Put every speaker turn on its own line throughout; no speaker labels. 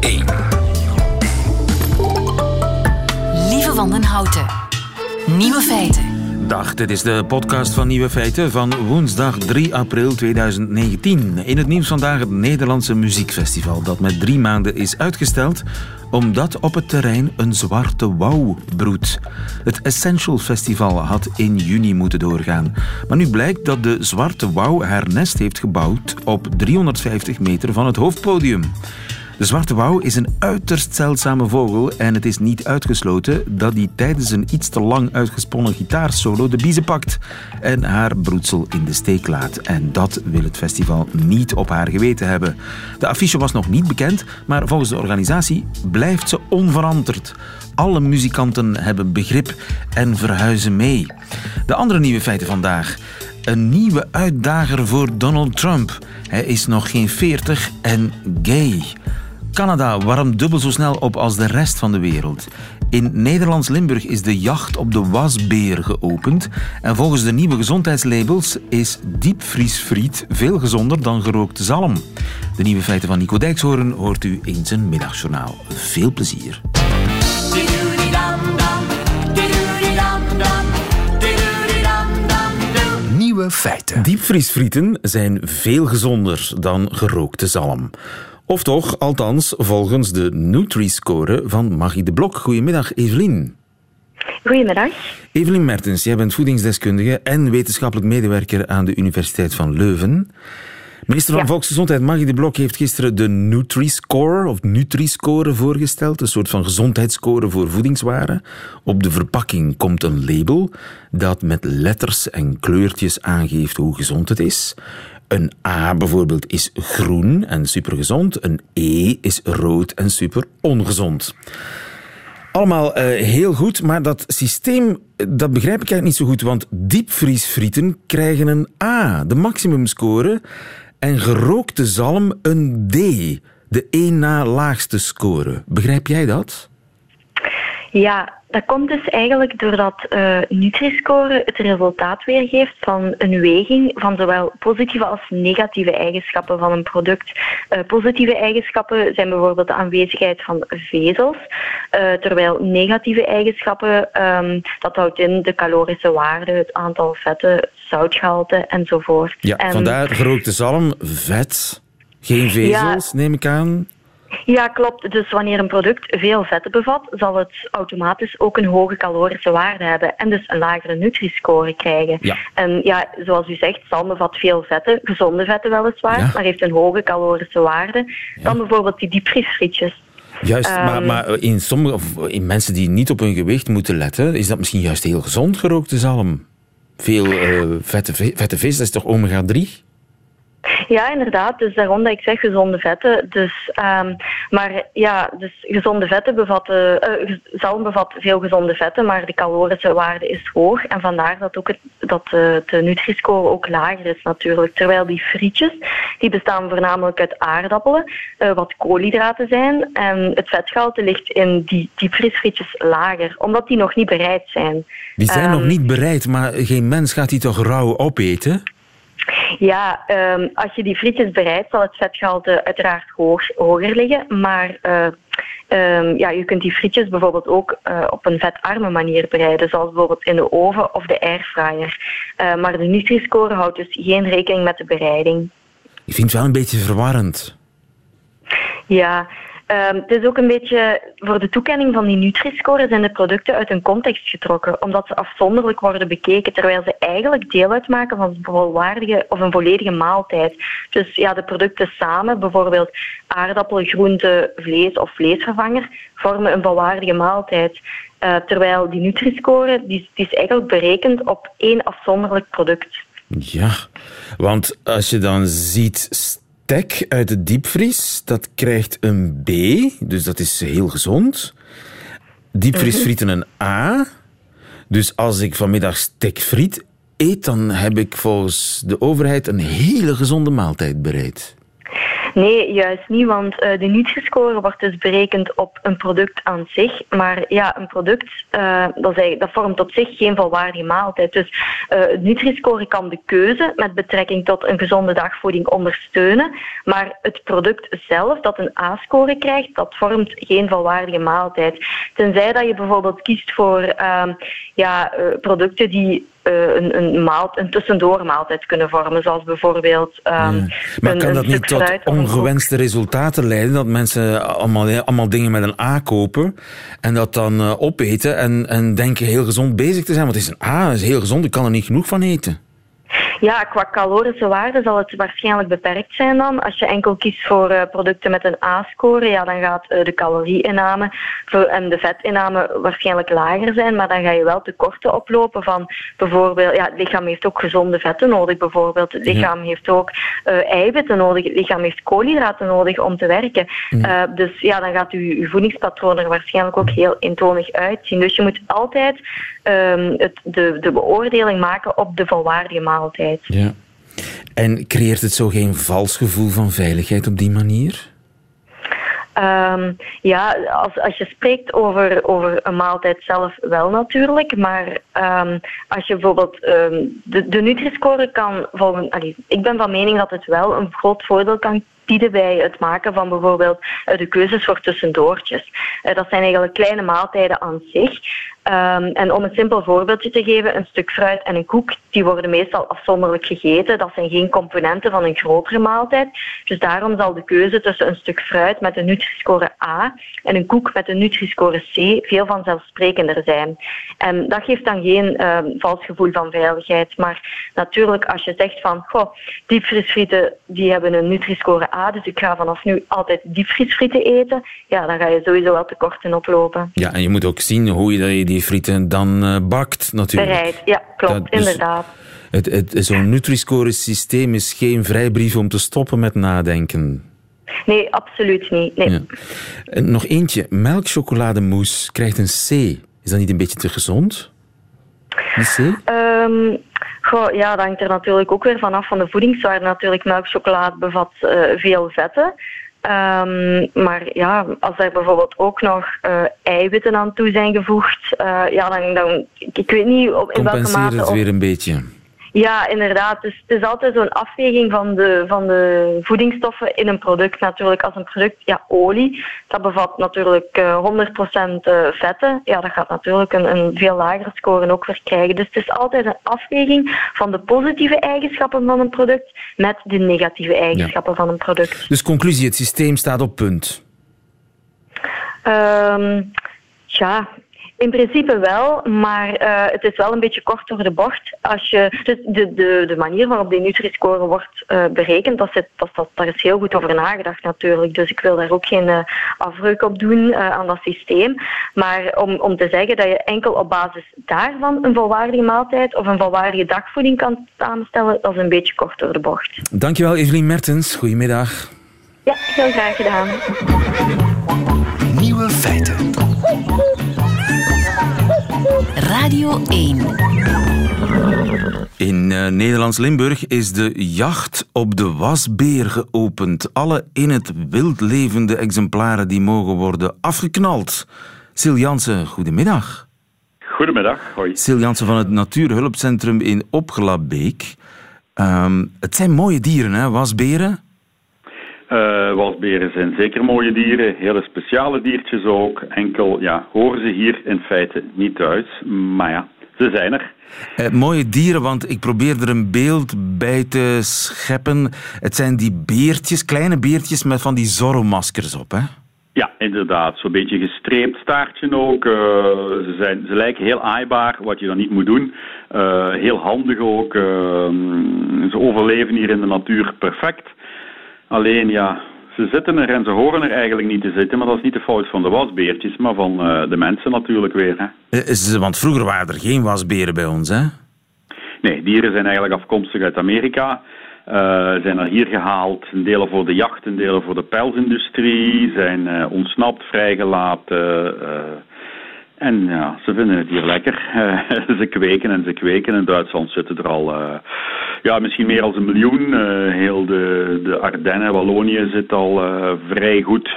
1.
Lieve Wandenhouten. Nieuwe feiten.
Dag, dit is de podcast van Nieuwe Feiten van woensdag 3 april 2019. In het nieuws vandaag het Nederlandse Muziekfestival dat met drie maanden is uitgesteld omdat op het terrein een zwarte wouw broedt. Het Essential Festival had in juni moeten doorgaan. Maar nu blijkt dat de zwarte wouw haar nest heeft gebouwd op 350 meter van het hoofdpodium. De zwarte wouw is een uiterst zeldzame vogel en het is niet uitgesloten dat hij tijdens een iets te lang uitgesponnen gitaarsolo de biezen pakt en haar broedsel in de steek laat. En dat wil het festival niet op haar geweten hebben. De affiche was nog niet bekend, maar volgens de organisatie blijft ze onveranderd. Alle muzikanten hebben begrip en verhuizen mee. De andere nieuwe feiten vandaag. Een nieuwe uitdager voor Donald Trump. Hij is nog geen 40 en gay. Canada warmt dubbel zo snel op als de rest van de wereld. In Nederlands Limburg is de jacht op de wasbeer geopend. En volgens de nieuwe gezondheidslabels is diepvriesfriet veel gezonder dan gerookte zalm. De nieuwe feiten van Nico Dijkshoorn hoort u in zijn middagjournaal. Veel plezier.
Nieuwe feiten.
Diepvriesfrieten zijn veel gezonder dan gerookte zalm. Of toch, althans, volgens de Nutri-score van Magie de Blok. Goedemiddag, Evelien.
Goedemiddag.
Evelien Mertens, jij bent voedingsdeskundige en wetenschappelijk medewerker aan de Universiteit van Leuven. Minister van
Ja.
Volksgezondheid Magie de Blok heeft gisteren de Nutri-score of Nutri-score voorgesteld. Een soort van gezondheidsscore voor voedingswaren. Op de verpakking komt een label dat met letters en kleurtjes aangeeft hoe gezond het is. Een A bijvoorbeeld is groen en supergezond. Een E is rood en super ongezond. Allemaal eh, heel goed, maar dat systeem eh, dat begrijp ik eigenlijk niet zo goed. Want diepvriesfrieten krijgen een A, de maximumscore. En gerookte zalm een D, de één na laagste score. Begrijp jij dat?
Ja, dat komt dus eigenlijk doordat eh Nutri-score het resultaat weergeeft van een weging van zowel positieve als negatieve eigenschappen van een product. Eh, positieve eigenschappen zijn bijvoorbeeld de aanwezigheid van vezels, eh, terwijl negatieve eigenschappen, ehm, dat houdt in de calorische waarde, het aantal vetten, zoutgehalte enzovoort.
Ja,
En-
vandaar gerookte zalm, vet, geen vezels, neem ik aan.
Ja, klopt. Dus wanneer een product veel vetten bevat, zal het automatisch ook een hoge calorische waarde hebben en dus een lagere Nutri-score krijgen.
Ja.
En ja, zoals u zegt, zalm bevat veel vetten, gezonde vetten weliswaar,
Ja.
maar heeft een hoge calorische waarde dan bijvoorbeeld die diepvriesfrietjes.
Juist, maar,
Ehm.
maar in, sommige, of in mensen die niet op hun gewicht moeten letten, is dat misschien juist heel gezond, gerookte zalm. Veel eh, vette, vette vis, dat is toch omega-3?
Ja, inderdaad. Dus daarom dat ik zeg gezonde vetten. Dus, ehm, maar ja, dus gezonde vetten bevatten, gez- zalm bevat veel gezonde vetten, maar de calorische waarde is hoog. En vandaar dat ook het, dat eh, de Nutri-score ook lager is natuurlijk. Terwijl die frietjes, die bestaan voornamelijk uit aardappelen, eh, wat koolhydraten zijn. En het vetgehalte ligt in die diepvriesfrietjes lager, omdat die nog niet bereid zijn.
Die zijn nog
Ehm,
niet bereid, maar geen mens gaat die toch rauw opeten?
Ja, ehm, als je die frietjes bereidt, zal het vetgehalte uiteraard hoog, hoger liggen. Maar eh, ehm, ja, je kunt die frietjes bijvoorbeeld ook eh, op een vetarme manier bereiden, zoals bijvoorbeeld in de oven of de airfryer. Eh, maar de Nutri-score houdt dus geen rekening met de bereiding.
Ik vind het wel een beetje verwarrend.
Ja, ehm, het is ook een beetje voor de toekenning van die Nutri-score zijn de producten uit hun context getrokken, omdat ze afzonderlijk worden bekeken, terwijl ze eigenlijk deel uitmaken van een volwaardige of een volledige maaltijd. Dus ja, de producten samen, bijvoorbeeld aardappelen, groente, vlees of vleesvervanger, vormen een volwaardige maaltijd. Eh, terwijl die Nutri-score die is eigenlijk berekend op één afzonderlijk product.
Ja, want als je dan ziet stek uit de diepvries, dat krijgt een B, dus dat is heel gezond. Diepvriesfrieten een A. Dus als ik vanmiddag stekfriet eet, dan heb ik volgens de overheid een hele gezonde maaltijd bereid.
Nee, juist niet, want uh, de Nutri-score wordt dus berekend op een product aan zich. Maar ja, een product uh, dat, dat, vormt op zich geen volwaardige maaltijd. Dus uh, het Nutri-score kan de keuze met betrekking tot een gezonde dagvoeding ondersteunen. Maar het product zelf, dat een A-score krijgt, dat vormt geen volwaardige maaltijd. Tenzij dat je bijvoorbeeld kiest voor ehm, ja, producten die een, een, maalt, een tussendoormaaltijd kunnen vormen. Zoals bijvoorbeeld. Um,
Maar
een,
kan dat
een
niet tot ongewenste resultaten leiden? Dat mensen allemaal, allemaal dingen met een A kopen en dat dan uh, opeten en, en denken heel gezond bezig te zijn? Want het is een A, het is heel gezond, ik kan er niet genoeg van eten.
Ja, qua calorische waarde zal het waarschijnlijk beperkt zijn dan. Als je enkel kiest voor uh, producten met een A-score, ja, dan gaat uh, de calorieinname en de vetinname waarschijnlijk lager zijn, maar dan ga je wel tekorten oplopen van bijvoorbeeld, ja, het lichaam heeft ook gezonde vetten nodig bijvoorbeeld. Het lichaam ja. heeft ook uh, eiwitten nodig, het lichaam heeft koolhydraten nodig om te werken. Ja. dus ja, dan gaat uw, uw voedingspatroon er waarschijnlijk ook heel eentonig uitzien. Dus je moet altijd um, het, de, de beoordeling maken op de volwaardige maaltijd.
Ja. En creëert het zo geen vals gevoel van veiligheid op die manier?
Um, ja, als, als je spreekt over, over een maaltijd zelf wel natuurlijk, maar um, als je bijvoorbeeld um, de, de Nutri-score kan volgen, allee, ik ben van mening dat het wel een groot voordeel kan bieden bij het maken van bijvoorbeeld de keuzes voor tussendoortjes. Uh, dat zijn eigenlijk kleine maaltijden aan zich. Um, en om een simpel voorbeeldje te geven, een stuk fruit en een koek, die worden meestal afzonderlijk gegeten. Dat zijn geen componenten van een grotere maaltijd. Dus daarom zal de keuze tussen een stuk fruit met een Nutri-score A en een koek met een Nutri-score C veel vanzelfsprekender zijn. En dat geeft dan geen um, vals gevoel van veiligheid. Maar natuurlijk, als je zegt van, goh, diepvriesfrieten die hebben een Nutri-score A, dus ik ga vanaf nu altijd diepvriesfrieten eten, ja, dan ga je sowieso wel tekorten oplopen.
Ja, en je moet ook zien hoe je die frieten dan uh, bakt natuurlijk.
Bereid, ja, klopt, dat, dus inderdaad.
Het, het, Zo'n Nutri-score systeem is geen vrijbrief om te stoppen met nadenken.
Nee, absoluut niet. Nee. Ja.
Nog eentje. Melkchocolademousse krijgt een C. Is dat niet een beetje te gezond? Een C?
Um, goh, ja, dat hangt er natuurlijk ook weer vanaf van de voedingswaarde. Natuurlijk, melkchocolade bevat uh, veel vetten. Um, maar ja, als er bijvoorbeeld ook nog uh, eiwitten aan toe zijn gevoegd, uh, ja, dan, dan ik weet niet op, in welke mate...
het weer een beetje.
Ja, inderdaad. Dus het is altijd zo'n afweging van de, van de voedingsstoffen in een product. Natuurlijk, als een product, ja, olie, dat bevat natuurlijk uh, 100% vetten. Ja, dat gaat natuurlijk een, een veel lagere score ook weer krijgen. Dus het is altijd een afweging van de positieve eigenschappen van een product met de negatieve eigenschappen ja. van een product.
Dus conclusie, het systeem staat op punt.
Um, ja, in principe wel, maar uh, het is wel een beetje kort door de bocht. Als je, dus de, de, de manier waarop die Nutri-score wordt uh, berekend, dat, zit, dat, dat, daar is heel goed over nagedacht natuurlijk. Dus ik wil daar ook geen uh, afbreuk op doen aan dat systeem. Maar om, om te zeggen dat je enkel op basis daarvan een volwaardige maaltijd of een volwaardige dagvoeding kan samenstellen, dat is een beetje kort door de bocht.
Dankjewel Evelien Mertens. Goedemiddag.
Ja, heel graag gedaan.
Nieuwe feiten. Radio 1.
In uh, Nederlands Limburg is de jacht op de wasbeer geopend. Alle in het wild levende exemplaren die mogen worden afgeknald. Sil Jansen, goedemiddag.
Goedemiddag, hoi.
Sil Jansen van het Natuurhulpcentrum in Opgelabeek. Um, het zijn mooie dieren, hè, wasberen?
Uh, wasberen zijn zeker mooie dieren, hele speciale diertjes ook. Enkel ja, horen ze hier in feite niet thuis, maar ja, ze zijn er.
Uh, mooie dieren, want ik probeer er een beeld bij te scheppen. Het zijn die beertjes, kleine beertjes met van die zorromaskers op, hè?
Ja, inderdaad. Zo'n beetje gestreept staartje ook. Uh, ze, zijn, ze lijken heel aaibaar, wat je dan niet moet doen. Uh, heel handig ook. Ze overleven hier in de natuur perfect. Alleen ja, ze zitten er en ze horen er eigenlijk niet te zitten. Maar dat is niet de fout van de wasbeertjes, maar van uh, de mensen natuurlijk weer. Hè.
Is, want vroeger waren er geen wasberen bij ons, hè?
Nee, dieren zijn eigenlijk afkomstig uit Amerika. Uh, zijn er hier gehaald, een delen voor de jacht, een delen voor de pelsindustrie, zijn uh, ontsnapt, vrijgelaten. En ja, ze vinden het hier lekker. ze kweken en ze kweken. In Duitsland zitten er al ja, misschien meer dan een miljoen. heel de, de Ardennen, Wallonië zit al vrij goed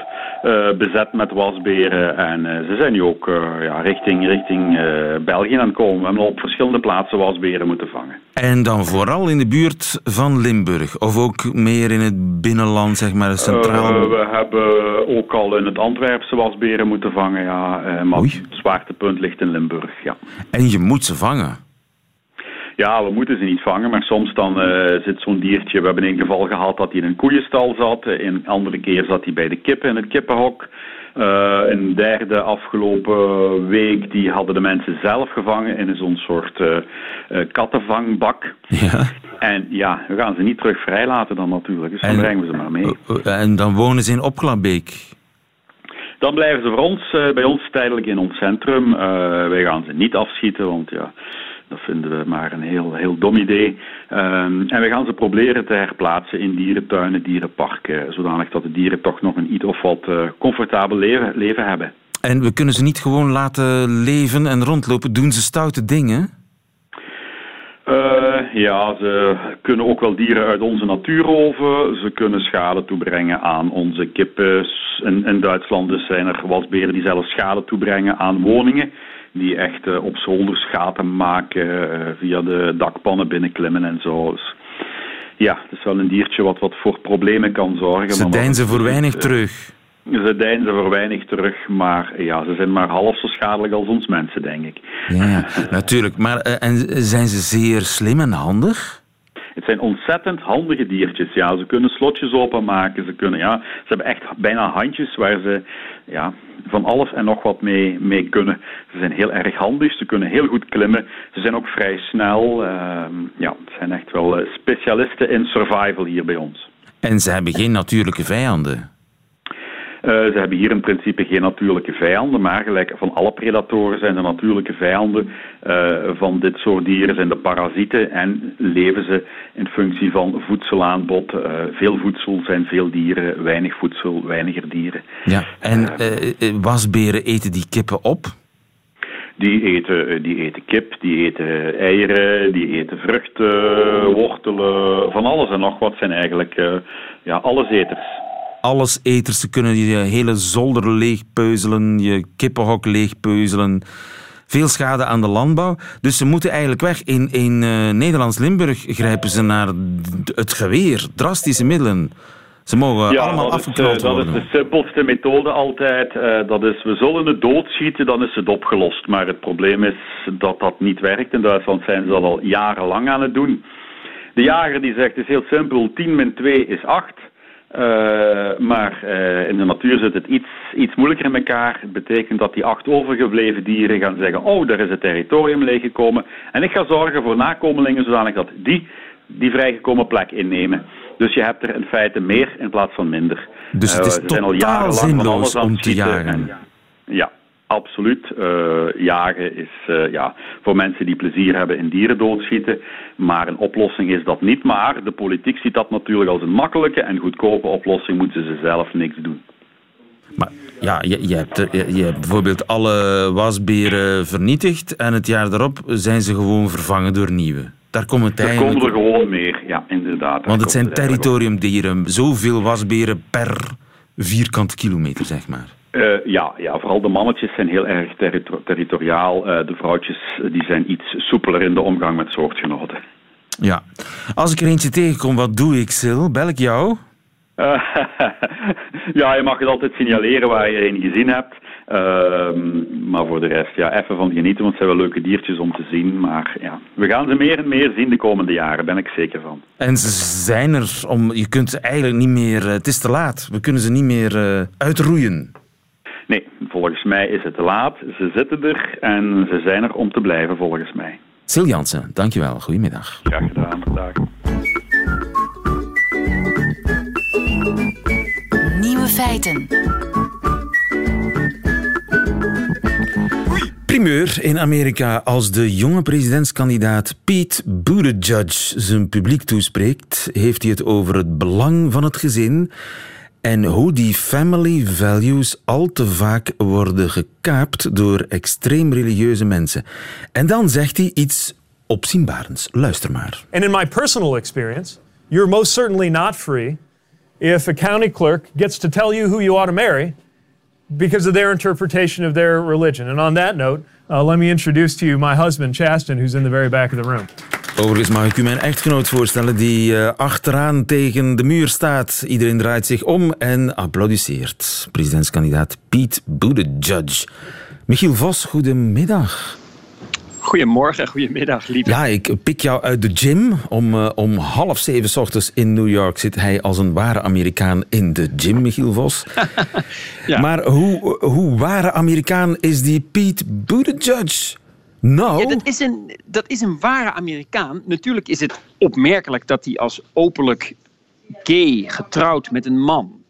bezet met wasberen. En uh, ze zijn nu ook uh, ja, richting, richting België aan het komen. We hebben op verschillende plaatsen wasberen moeten vangen.
En dan vooral in de buurt van Limburg? Of ook meer in het binnenland, zeg maar, centraal?
we hebben ook al in het Antwerpse wasberen moeten vangen, ja. maar Oei. het zwaartepunt ligt in Limburg, ja.
En je moet ze vangen?
Ja, we moeten ze niet vangen, maar soms dan uh, zit zo'n diertje. We hebben een geval gehad dat hij in een koeienstal zat. Een andere keer zat hij bij de kippen in het kippenhok. Uh, een derde afgelopen week, die hadden de mensen zelf gevangen in zo'n soort uh, kattenvangbak.
Ja.
En ja, we gaan ze niet terug vrijlaten dan natuurlijk, dus dan brengen we ze maar mee.
En dan wonen ze in Opklapbeek?
Dan blijven ze voor ons, bij ons tijdelijk in ons centrum. wij gaan ze niet afschieten, want ja, dat vinden we maar een heel, heel dom idee. Ehm, en we gaan ze proberen te herplaatsen in dierentuinen, dierenparken, zodanig dat de dieren toch nog een iets of wat uh, comfortabel leven, leven hebben.
En we kunnen ze niet gewoon laten leven en rondlopen. Doen ze stoute dingen?
Uh, ja, ze kunnen ook wel dieren uit onze natuur roven. Ze kunnen schade toebrengen aan onze kippen. In, in Duitsland dus zijn er wasberen die zelfs schade toebrengen aan woningen die echt uh, op zolders gaten maken, uh, via de dakpannen binnenklimmen en zo. Dus, ja, het is wel een diertje wat, wat voor problemen kan zorgen.
Ze deinzen voor weinig terug.
Ze deinzen voor weinig terug, maar ja, ze zijn maar half zo schadelijk als ons mensen, denk ik.
Ja, natuurlijk. Maar en zijn ze zeer slim en handig?
Het zijn ontzettend handige diertjes. Ja, ze kunnen slotjes openmaken. Ze, kunnen, ja, ze hebben echt bijna handjes waar ze ja, van alles en nog wat mee, mee kunnen. Ze zijn heel erg handig. Ze kunnen heel goed klimmen. Ze zijn ook vrij snel. Uh, ja, het zijn echt wel eh, specialisten in survival hier bij ons.
En ze hebben geen natuurlijke vijanden?
Uh, ze hebben hier in principe geen natuurlijke vijanden, maar gelijk van alle predatoren zijn de natuurlijke vijanden uh, van dit soort dieren zijn de parasieten en leven ze in functie van voedselaanbod. Uh, veel voedsel zijn veel dieren, weinig voedsel, weiniger dieren.
Ja, en wasberen eten die kippen op?
Die eten, die eten kip, die eten eieren, die eten vruchten, wortelen, van alles en nog wat zijn eigenlijk ja, alleseters
alleseters. Ze kunnen je hele zolder leegpeuzelen, je kippenhok leegpeuzelen. Veel schade aan de landbouw. Dus ze moeten eigenlijk weg. In, in uh, Nederlands-Limburg grijpen ze naar het geweer. Drastische middelen. Ze mogen allemaal afgeknald
worden. Dat is de simpelste methode altijd. Uh, dat is, we zullen het doodschieten, dan is het opgelost. Maar het probleem is dat dat niet werkt. In Duitsland zijn ze dat al jarenlang aan het doen. De jager die zegt, het is heel simpel, 10 min 2 is 8. Uh, maar uh, in de natuur zit het iets, iets moeilijker in elkaar. Het betekent dat die acht overgebleven dieren gaan zeggen: Oh, daar is het territorium leeggekomen. En ik ga zorgen voor nakomelingen zodanig dat die die vrijgekomen plek innemen. Dus je hebt er in feite meer in plaats van minder.
Dus het is uh, totaal zinloos om te jagen.
ja, Absoluut. Uh, jagen is uh, ja, voor mensen die plezier hebben in dieren doodschieten. Maar een oplossing is dat niet. Maar de politiek ziet dat natuurlijk als een makkelijke en goedkope oplossing. Moeten ze zelf niks doen.
Maar ja, je, je, hebt, je hebt bijvoorbeeld alle wasberen vernietigd. En het jaar daarop zijn ze gewoon vervangen door nieuwe. Daar komen het
Er komen er gewoon meer, ja, inderdaad.
Want het zijn territoriumdieren. Zoveel wasberen per vierkante kilometer, zeg maar.
Uh, ja, ja, vooral de mannetjes zijn heel erg territoriaal. Uh, de vrouwtjes die zijn iets soepeler in de omgang met soortgenoten.
Ja. Als ik er eentje tegenkom, wat doe ik, Sil? Bel ik jou?
Uh, ja, je mag het altijd signaleren waar je een gezien hebt. Ehm, maar voor de rest, ja, even van genieten, want het zijn wel leuke diertjes om te zien. Maar ja, we gaan ze meer en meer zien de komende jaren, ben ik zeker van.
En ze zijn er om, je kunt ze eigenlijk niet meer, het is te laat, we kunnen ze niet meer uitroeien.
Nee, volgens mij is het te laat. Ze zitten er en ze zijn er om te blijven, volgens mij.
Sil Jansen, dankjewel. Goedemiddag.
Graag gedaan. Dag.
Nieuwe feiten.
Primeur in Amerika als de jonge presidentskandidaat Pete Buttigieg zijn publiek toespreekt, heeft hij het over het belang van het gezin En hoe die family values al te vaak worden gekaapt door extreem religieuze mensen. En dan zegt hij iets opzienbarends. Luister maar.
And in my personal experience, you're most certainly not free if a county clerk gets to tell you who you ought to marry because of their interpretation of their religion. And on that note, uh, let me introduce to you my husband, Chasten, who's in the very back of the room.
Overigens mag ik u mijn echtgenoot voorstellen die uh, achteraan tegen de muur staat. Iedereen draait zich om en applaudisseert. Presidentskandidaat Pete Buttigieg. Michiel Vos, goedemiddag.
Goedemorgen, goedemiddag, lieve.
Ja, ik pik jou uit de gym. Om, uh, om half zeven ochtends in New York zit hij als een ware Amerikaan in de gym, Michiel Vos. ja. Maar hoe, hoe ware Amerikaan is die Pete Buttigieg? Nou...
Dat, is een, dat is een ware Amerikaan. Natuurlijk is het opmerkelijk dat hij als openlijk gay, getrouwd met een man,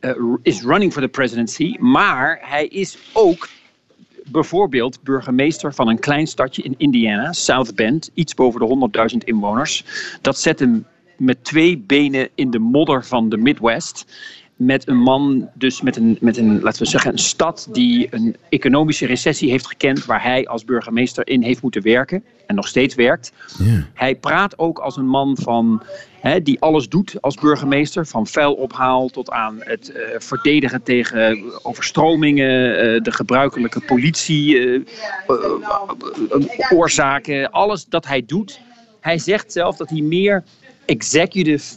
uh, is running for the presidency. Maar hij is ook bijvoorbeeld burgemeester van een klein stadje in Indiana, South Bend, iets boven de 100.000 inwoners. Dat zet hem met twee benen in de modder van de Midwest. Met een man, dus met een, met een, laten we zeggen, een stad die een economische recessie heeft gekend, waar hij als burgemeester in heeft moeten werken en nog steeds werkt. Hij praat ook als een man van, hè, die alles doet als burgemeester, van vuilophaal tot aan het uh, verdedigen tegen overstromingen, uh, de gebruikelijke politie, uh, oorzaken, alles dat hij doet. Hij zegt zelf dat hij meer executive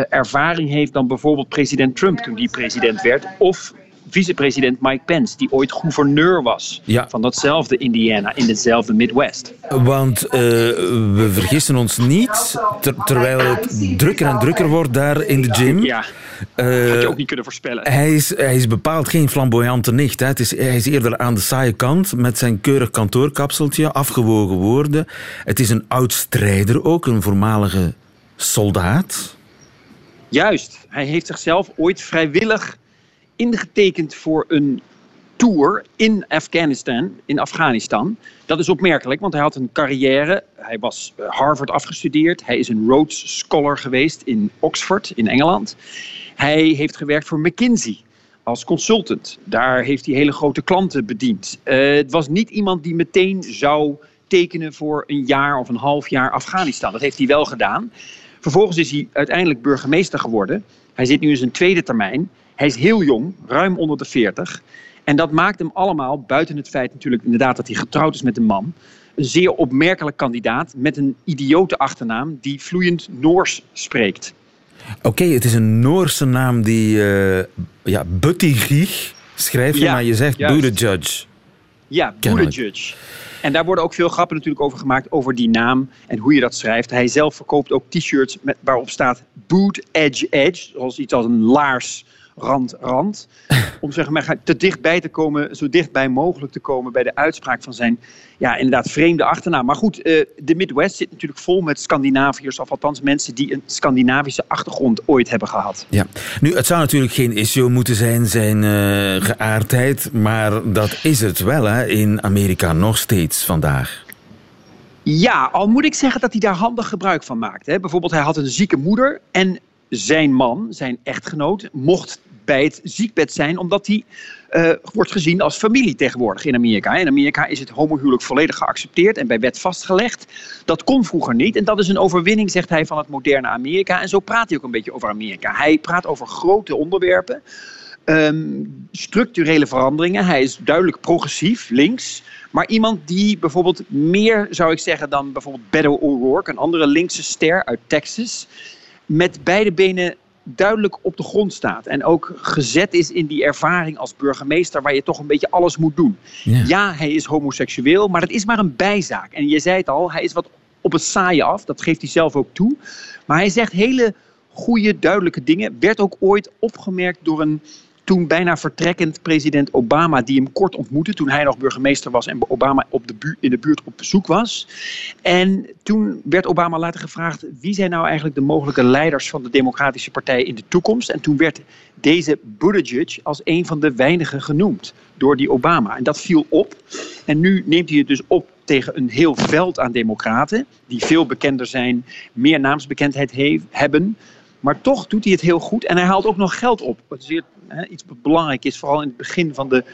ervaring heeft dan bijvoorbeeld president Trump toen die president werd, of vicepresident Mike Pence, die ooit gouverneur was
ja.
van datzelfde Indiana in dezelfde Midwest.
Want uh, we vergissen ons niet, ter, terwijl het drukker en drukker wordt daar in de gym.
Ja. Uh, had je ook niet kunnen voorspellen.
Hij is, hij is bepaald geen flamboyante nicht. Hè. Het is, hij is eerder aan de saaie kant met zijn keurig kantoorkapseltje, afgewogen woorden. Het is een oud strijder ook, een voormalige soldaat.
Juist. Hij heeft zichzelf ooit vrijwillig ingetekend voor een tour in Afghanistan, in Afghanistan. Dat is opmerkelijk, want hij had een carrière. Hij was Harvard afgestudeerd. Hij is een Rhodes Scholar geweest in Oxford, in Engeland. Hij heeft gewerkt voor McKinsey als consultant. Daar heeft hij hele grote klanten bediend. Uh, het was niet iemand die meteen zou tekenen voor een jaar of een half jaar Afghanistan. Dat heeft hij wel gedaan. Vervolgens is hij uiteindelijk burgemeester geworden. Hij zit nu in zijn tweede termijn. Hij is heel jong, ruim onder de 40. En dat maakt hem allemaal, buiten het feit natuurlijk inderdaad dat hij getrouwd is met een man, een zeer opmerkelijk kandidaat met een idiote achternaam die vloeiend Noors spreekt.
Oké, okay, het is een Noorse naam die uh, ja, Buttigieg schrijft, ja, maar je zegt Buttigieg.
Ja, Buttigieg. En daar worden ook veel grappen natuurlijk over gemaakt, over die naam en hoe je dat schrijft. Hij zelf verkoopt ook t-shirts waarop staat Boot Edge Edge, zoals iets als een laars rand, rand. Om zeg maar te dichtbij te komen, zo dichtbij mogelijk te komen bij de uitspraak van zijn, ja, inderdaad vreemde achternaam. Maar goed, uh, de Midwest zit natuurlijk vol met Scandinaviërs, of althans mensen die een Scandinavische achtergrond ooit hebben gehad.
Ja, nu, het zou natuurlijk geen issue moeten zijn, zijn uh, geaardheid, maar dat is het wel hè, in Amerika nog steeds vandaag.
Ja, al moet ik zeggen dat hij daar handig gebruik van maakt. Hè. Bijvoorbeeld, hij had een zieke moeder en zijn man, zijn echtgenoot, mocht bij het ziekbed zijn, omdat hij uh, wordt gezien als familie tegenwoordig in Amerika. In Amerika is het homohuwelijk volledig geaccepteerd en bij wet vastgelegd. Dat kon vroeger niet en dat is een overwinning, zegt hij, van het moderne Amerika. En zo praat hij ook een beetje over Amerika. Hij praat over grote onderwerpen, um, structurele veranderingen. Hij is duidelijk progressief, links. Maar iemand die bijvoorbeeld meer, zou ik zeggen, dan bijvoorbeeld Beto O'Rourke, een andere linkse ster uit Texas, met beide benen duidelijk op de grond staat. En ook gezet is in die ervaring als burgemeester waar je toch een beetje alles moet doen. Ja, ja hij is homoseksueel, maar dat is maar een bijzaak. En je zei het al, hij is wat op het saaie af. Dat geeft hij zelf ook toe. Maar hij zegt hele goede, duidelijke dingen. Werd ook ooit opgemerkt door een toen bijna vertrekkend president Obama, die hem kort ontmoette toen hij nog burgemeester was en Obama op de buurt, in de buurt op bezoek was. En toen werd Obama later gevraagd wie zijn nou eigenlijk de mogelijke leiders van de Democratische Partij in de toekomst. En toen werd deze Buttigieg als een van de weinigen genoemd door die Obama. En dat viel op. En nu neemt hij het dus op tegen een heel veld aan democraten, die veel bekender zijn, meer naamsbekendheid hebben Maar toch doet hij het heel goed en hij haalt ook nog geld op. Wat zeer, hè, iets belangrijk is, vooral in het begin van de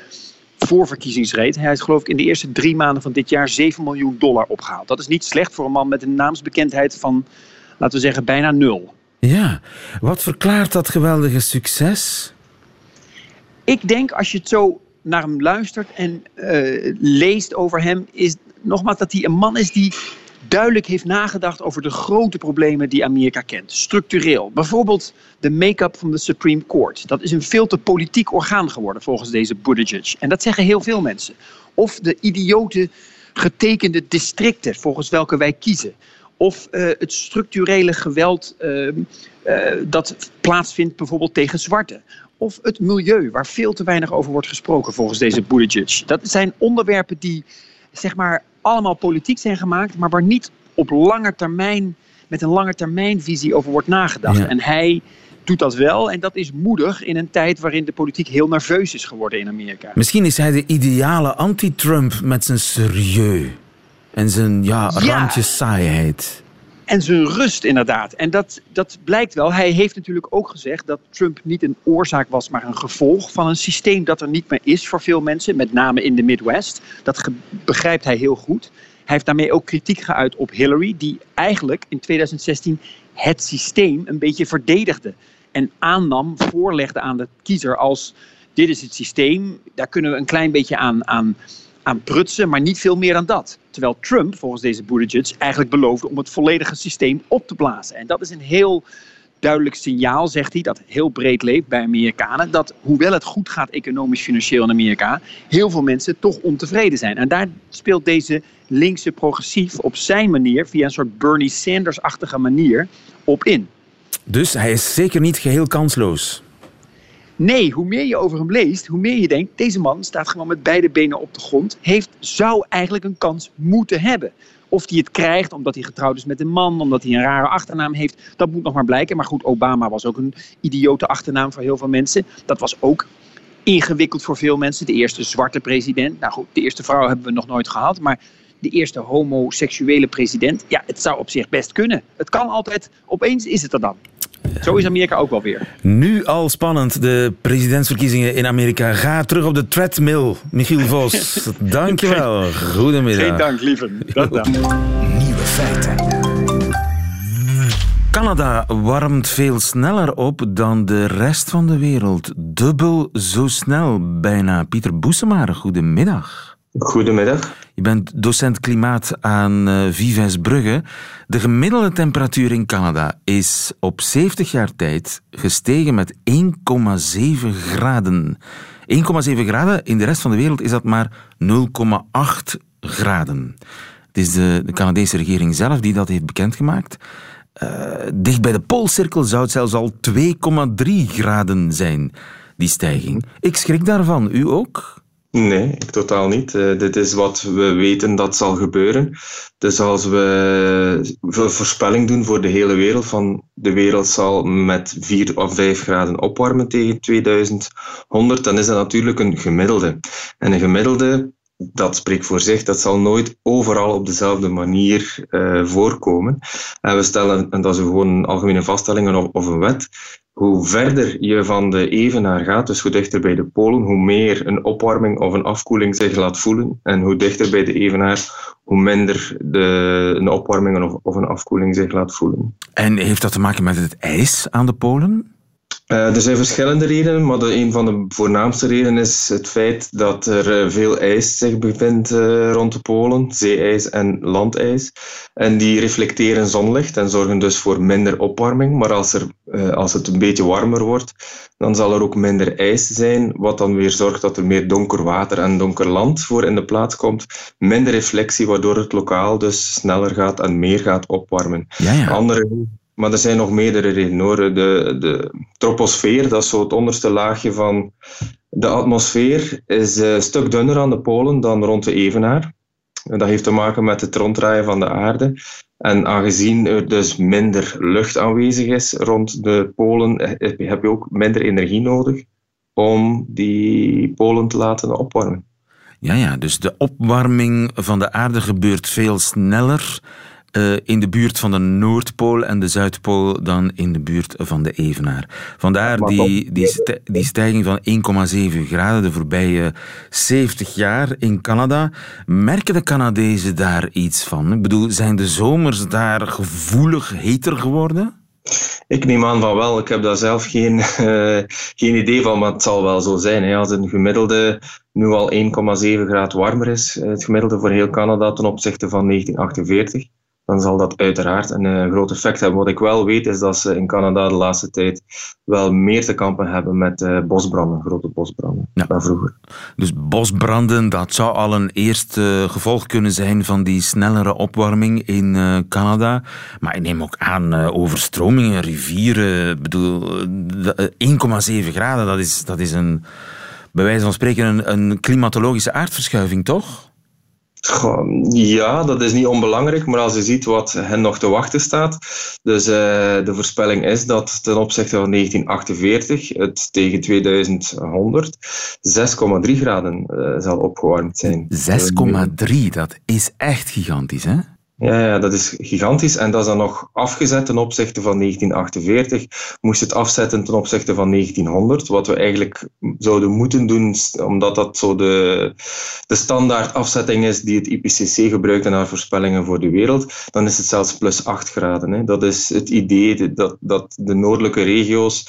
voorverkiezingsreed. Hij heeft geloof ik in de eerste drie maanden van dit jaar 7 miljoen dollar opgehaald. Dat is niet slecht voor een man met een naamsbekendheid van, laten we zeggen, bijna nul.
Ja, wat verklaart dat geweldige succes?
Ik denk als je het zo naar hem luistert en uh, leest over hem, is nogmaals dat hij een man is die duidelijk heeft nagedacht over de grote problemen die Amerika kent. Structureel. Bijvoorbeeld de make-up van de Supreme Court. Dat is een veel te politiek orgaan geworden volgens deze Buttigieg. En dat zeggen heel veel mensen. Of de idiote getekende districten volgens welke wij kiezen. Of uh, het structurele geweld uh, uh, dat plaatsvindt bijvoorbeeld tegen zwarten. Of het milieu, waar veel te weinig over wordt gesproken volgens deze Buttigieg. Dat zijn onderwerpen die zeg maar allemaal politiek zijn gemaakt, maar waar niet op lange termijn, met een lange termijnvisie over wordt nagedacht. Ja. En hij doet dat wel en dat is moedig in een tijd waarin de politiek heel nerveus is geworden in Amerika.
Misschien is hij de ideale anti-Trump met zijn serieus en zijn ja,
Ja.
randje saaiheid.
En zijn rust inderdaad. En dat, dat blijkt wel. Hij heeft natuurlijk ook gezegd dat Trump niet een oorzaak was, maar een gevolg van een systeem dat er niet meer is voor veel mensen, met name in de Midwest. Dat begrijpt hij heel goed. Hij heeft daarmee ook kritiek geuit op Hillary, die eigenlijk in 2016 het systeem een beetje verdedigde. En aannam, voorlegde aan de kiezer als dit is het systeem, daar kunnen we een klein beetje aan, aan, aan prutsen, maar niet veel meer dan dat. Terwijl Trump, volgens deze Buttigieg, eigenlijk beloofde om het volledige systeem op te blazen. En dat is een heel duidelijk signaal, zegt hij, dat heel breed leeft bij Amerikanen. Dat hoewel het goed gaat economisch, financieel in Amerika, heel veel mensen toch ontevreden zijn. En daar speelt deze linkse progressief op zijn manier, via een soort Bernie Sanders-achtige manier, op in.
Dus hij is zeker niet geheel kansloos.
Nee, hoe meer je over hem leest, hoe meer je denkt, deze man staat gewoon met beide benen op de grond, heeft, zou eigenlijk een kans moeten hebben. Of hij het krijgt omdat hij getrouwd is met een man, omdat hij een rare achternaam heeft, dat moet nog maar blijken. Maar goed, Obama was ook een idiote achternaam voor heel veel mensen. Dat was ook ingewikkeld voor veel mensen. De eerste zwarte president. Nou goed, de eerste vrouw hebben we nog nooit gehad, maar de eerste homoseksuele president. Ja, het zou op zich best kunnen. Het kan altijd, opeens is het er dan. Zo is Amerika ook wel weer.
Nu al spannend, de presidentsverkiezingen in Amerika. Ga terug op de treadmill, Michiel Vos. Dankjewel. Goedemiddag.
Geen dank, lieve. Dag.
Nieuwe feiten.
Canada warmt veel sneller op dan de rest van de wereld. Dubbel zo snel, bijna. Pieter Boesemaar, goedemiddag.
Goedemiddag.
Je bent docent klimaat aan uh, Vives Brugge. De gemiddelde temperatuur in Canada is op 70 jaar tijd gestegen met 1,7 graden. 1,7 graden, in de rest van de wereld is dat maar 0,8 graden. Het is de, de Canadese regering zelf die dat heeft bekendgemaakt. Uh, dicht bij de Poolcirkel zou het zelfs al 2,3 graden zijn, die stijging. Ik schrik daarvan. U ook?
Nee, totaal niet. Uh, dit is wat we weten dat zal gebeuren. Dus als we een voorspelling doen voor de hele wereld, van de wereld zal met 4 of 5 graden opwarmen tegen 2100, dan is dat natuurlijk een gemiddelde. En een gemiddelde, dat spreekt voor zich, dat zal nooit overal op dezelfde manier uh, voorkomen. En we stellen, en dat is gewoon een algemene vaststelling of een wet, hoe verder je van de evenaar gaat, dus hoe dichter bij de polen, hoe meer een opwarming of een afkoeling zich laat voelen. En hoe dichter bij de evenaar, hoe minder de, een opwarming of, of een afkoeling zich laat voelen.
En heeft dat te maken met het ijs aan de polen?
Uh, er zijn verschillende redenen, maar de, een van de voornaamste redenen is het feit dat er uh, veel ijs zich bevindt uh, rond de polen, zeeijs en landijs. En die reflecteren zonlicht en zorgen dus voor minder opwarming. Maar als, er, als het een beetje warmer wordt, dan zal er ook minder ijs zijn, wat dan weer zorgt dat er meer donker water en donker land voor in de plaats komt. Minder reflectie, waardoor het lokaal dus sneller gaat en meer gaat opwarmen.
Ja, ja.
Andere maar er zijn nog meerdere redenen hoor. De, de troposfeer, dat is zo het onderste laagje van de atmosfeer, is een stuk dunner aan de polen dan rond de evenaar. En dat heeft te maken met het ronddraaien van de aarde. En aangezien er dus minder lucht aanwezig is rond de polen, heb je ook minder energie nodig om die polen te laten opwarmen.
Ja, ja, dus de opwarming van de aarde gebeurt veel sneller eh, in de buurt van de Noordpool en de Zuidpool dan in de buurt van de Evenaar. Vandaar die, die, die stijging van 1,7 graden de voorbije 70 jaar in Canada. Merken de Canadezen daar iets van? Ik bedoel, zijn de zomers daar gevoelig heter geworden?
Ik neem aan van wel. Ik heb daar zelf geen, uh, geen idee van, maar het zal wel zo zijn. Hè. Als een gemiddelde nu al 1,7 graden warmer is, het gemiddelde voor heel Canada ten opzichte van 1948, dan zal dat uiteraard een uh, groot effect hebben. Wat ik wel weet is dat ze in Canada de laatste tijd wel meer te kampen hebben met uh, bosbranden, grote bosbranden, ja. dan vroeger.
Dus bosbranden, dat zou al een eerste gevolg kunnen zijn van die snellere opwarming in uh, Canada. Maar ik neem ook aan overstromingen, rivieren. Bedoel, 1,7 graden, dat is, dat is een, bij wijze van spreken een, een klimatologische aardverschuiving, toch?
Ja, dat is niet onbelangrijk, maar als je ziet wat hen nog te wachten staat. Dus uh, de voorspelling is dat ten opzichte van 1948 het tegen 2100 6,3 graden uh, zal opgewarmd zijn.
6,3, dat is echt gigantisch, hè?
Ja, ja, dat is gigantisch. En dat is dan nog afgezet ten opzichte van 1948. Moest het afzetten ten opzichte van 1900, wat we eigenlijk zouden moeten doen, omdat dat zo de, de standaard afzetting is die het IPCC gebruikt in haar voorspellingen voor de wereld. Dan is het zelfs plus 8 graden. Hè. Dat is het idee dat, dat de noordelijke regio's,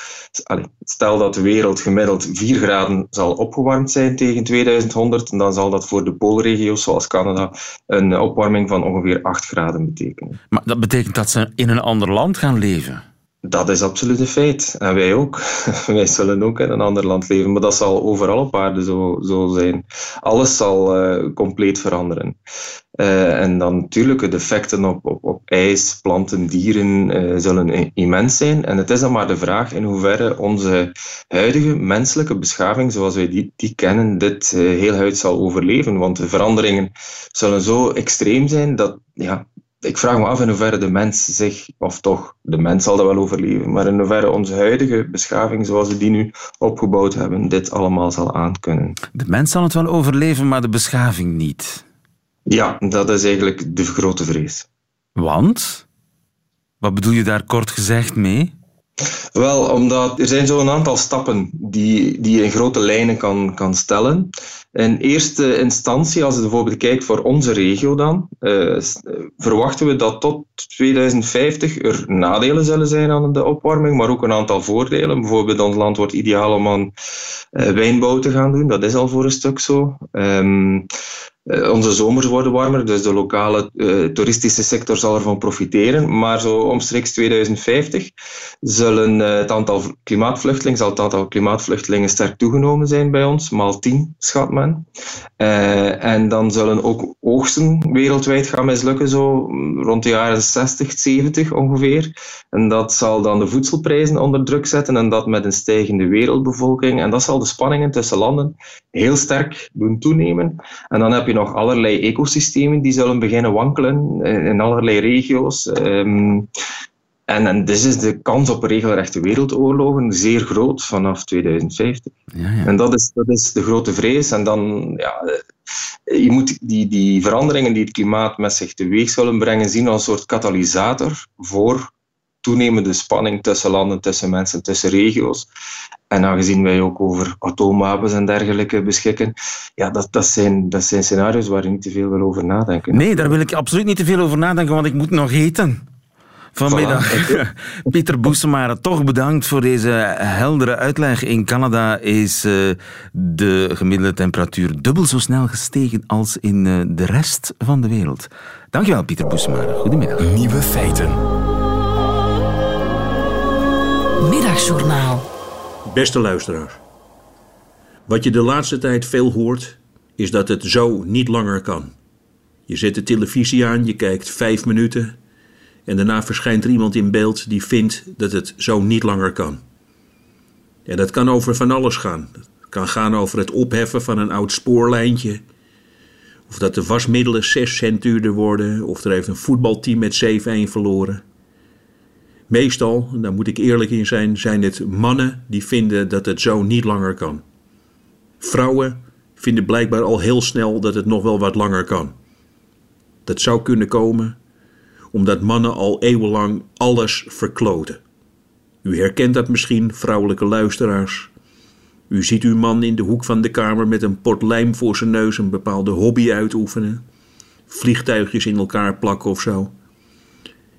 stel dat de wereld gemiddeld 4 graden zal opgewarmd zijn tegen 2100, dan zal dat voor de poolregio's zoals Canada een opwarming van ongeveer 8 betekenen.
Maar dat betekent dat ze in een ander land gaan leven?
Dat is absoluut een feit. En wij ook. wij zullen ook in een ander land leven. Maar dat zal overal op aarde zo, zo zijn. Alles zal uh, compleet veranderen. Uh, en dan natuurlijk de effecten op, op, op ijs, planten, dieren uh, zullen immens zijn. En het is dan maar de vraag in hoeverre onze huidige menselijke beschaving, zoals wij die, die kennen, dit heel huid zal overleven. Want de veranderingen zullen zo extreem zijn dat ja, ik vraag me af in hoeverre de mens zich, of toch, de mens zal dat wel overleven, maar in hoeverre onze huidige beschaving, zoals we die nu opgebouwd hebben, dit allemaal zal aankunnen.
De mens zal het wel overleven, maar de beschaving niet.
Ja, dat is eigenlijk de grote vrees.
Want? Wat bedoel je daar kort gezegd mee?
Wel, omdat er zijn zo'n aantal stappen die, die je in grote lijnen kan, kan stellen. In eerste instantie, als je bijvoorbeeld kijkt voor onze regio dan, uh, verwachten we dat tot 2050 er nadelen zullen zijn aan de opwarming, maar ook een aantal voordelen. Bijvoorbeeld ons land wordt ideaal om aan uh, wijnbouw te gaan doen, dat is al voor een stuk zo. Uh, onze zomers worden warmer, dus de lokale uh, toeristische sector zal ervan profiteren. Maar zo omstreeks 2050 zullen uh, het aantal klimaatvluchtelingen, zal het aantal klimaatvluchtelingen sterk toegenomen zijn bij ons, maal 10 schat men. en dan zullen ook oogsten wereldwijd gaan mislukken, zo rond de jaren 60, 70 ongeveer. En dat zal dan de voedselprijzen onder druk zetten en dat met een stijgende wereldbevolking. En dat zal de spanningen tussen landen heel sterk doen toenemen. En dan heb je nog allerlei ecosystemen die zullen beginnen wankelen in allerlei regio's. Um, en, en dus is de kans op regelrechte wereldoorlogen zeer groot vanaf 2050. Ja, ja. En dat is, dat is de grote vrees. En dan, ja, je moet die, die veranderingen die het klimaat met zich teweeg zullen brengen zien als een soort katalysator voor toenemende spanning tussen landen, tussen mensen, tussen regio's. En aangezien wij ook over atoomwapens en dergelijke beschikken, ja, dat, dat, zijn, dat zijn scenario's waar je niet te veel wil over nadenken.
Nee, daar wil ik absoluut niet te veel over nadenken, want ik moet nog eten. Vanmiddag. Voilà. Pieter Boesemare, toch bedankt voor deze heldere uitleg. In Canada is uh, de gemiddelde temperatuur dubbel zo snel gestegen als in uh, de rest van de wereld. Dankjewel, Pieter Boesemare. Goedemiddag.
Nieuwe feiten.
Middagjournaal.
Beste luisteraars. Wat je de laatste tijd veel hoort, is dat het zo niet langer kan. Je zet de televisie aan, je kijkt vijf minuten en daarna verschijnt er iemand in beeld die vindt dat het zo niet langer kan. En dat kan over van alles gaan. Het kan gaan over het opheffen van een oud spoorlijntje. Of dat de wasmiddelen 6 cent duurder worden. Of er heeft een voetbalteam met 7-1 verloren. Meestal, daar moet ik eerlijk in zijn, zijn het mannen die vinden dat het zo niet langer kan. Vrouwen vinden blijkbaar al heel snel dat het nog wel wat langer kan. Dat zou kunnen komen omdat mannen al eeuwenlang alles verkloten. U herkent dat misschien, vrouwelijke luisteraars. U ziet uw man in de hoek van de kamer met een pot lijm voor zijn neus een bepaalde hobby uitoefenen. Vliegtuigjes in elkaar plakken of zo.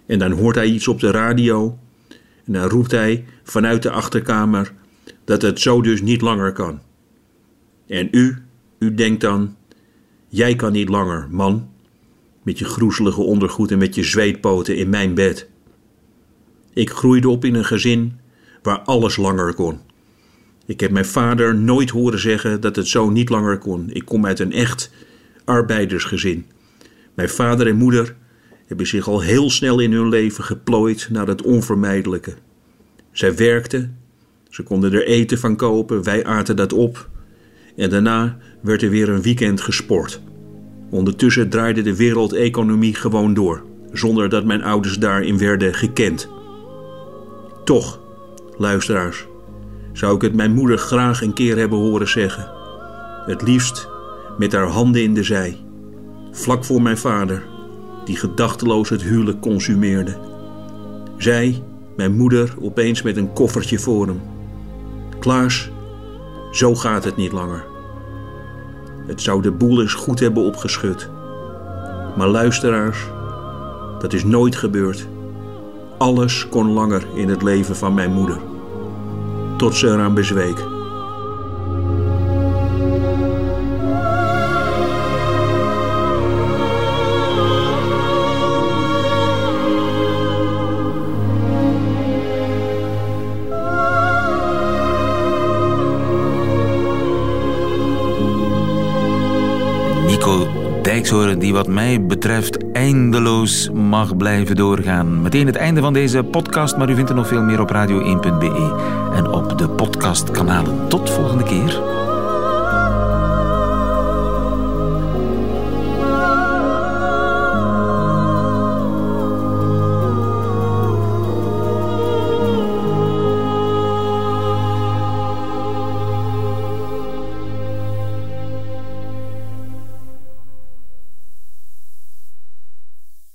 En dan hoort hij iets op de radio. En dan roept hij vanuit de achterkamer dat het zo dus niet langer kan. En u, u denkt dan: jij kan niet langer, man, met je groezelige ondergoed en met je zweetpoten in mijn bed. Ik groeide op in een gezin waar alles langer kon. Ik heb mijn vader nooit horen zeggen dat het zo niet langer kon. Ik kom uit een echt arbeidersgezin. Mijn vader en moeder hebben zich al heel snel in hun leven geplooid naar het onvermijdelijke. Zij werkten, ze konden er eten van kopen, wij aten dat op. En daarna werd er weer een weekend gesport. Ondertussen draaide de wereldeconomie gewoon door, zonder dat mijn ouders daarin werden gekend. Toch, luisteraars, zou ik het mijn moeder graag een keer hebben horen zeggen. Het liefst met haar handen in de zij, vlak voor mijn vader, die gedachteloos het huwelijk consumeerde. Zij, mijn moeder, opeens met een koffertje voor hem. Klaas, zo gaat het niet langer. Het zou de boel eens goed hebben opgeschud. Maar luisteraars, dat is nooit gebeurd. Alles kon langer in het leven van mijn moeder. Tot ze eraan bezweek.
Dijkshoorn, die wat mij betreft eindeloos mag blijven doorgaan. Meteen het einde van deze podcast, maar u vindt er nog veel meer op radio1.be en op de podcastkanalen. Tot volgende keer.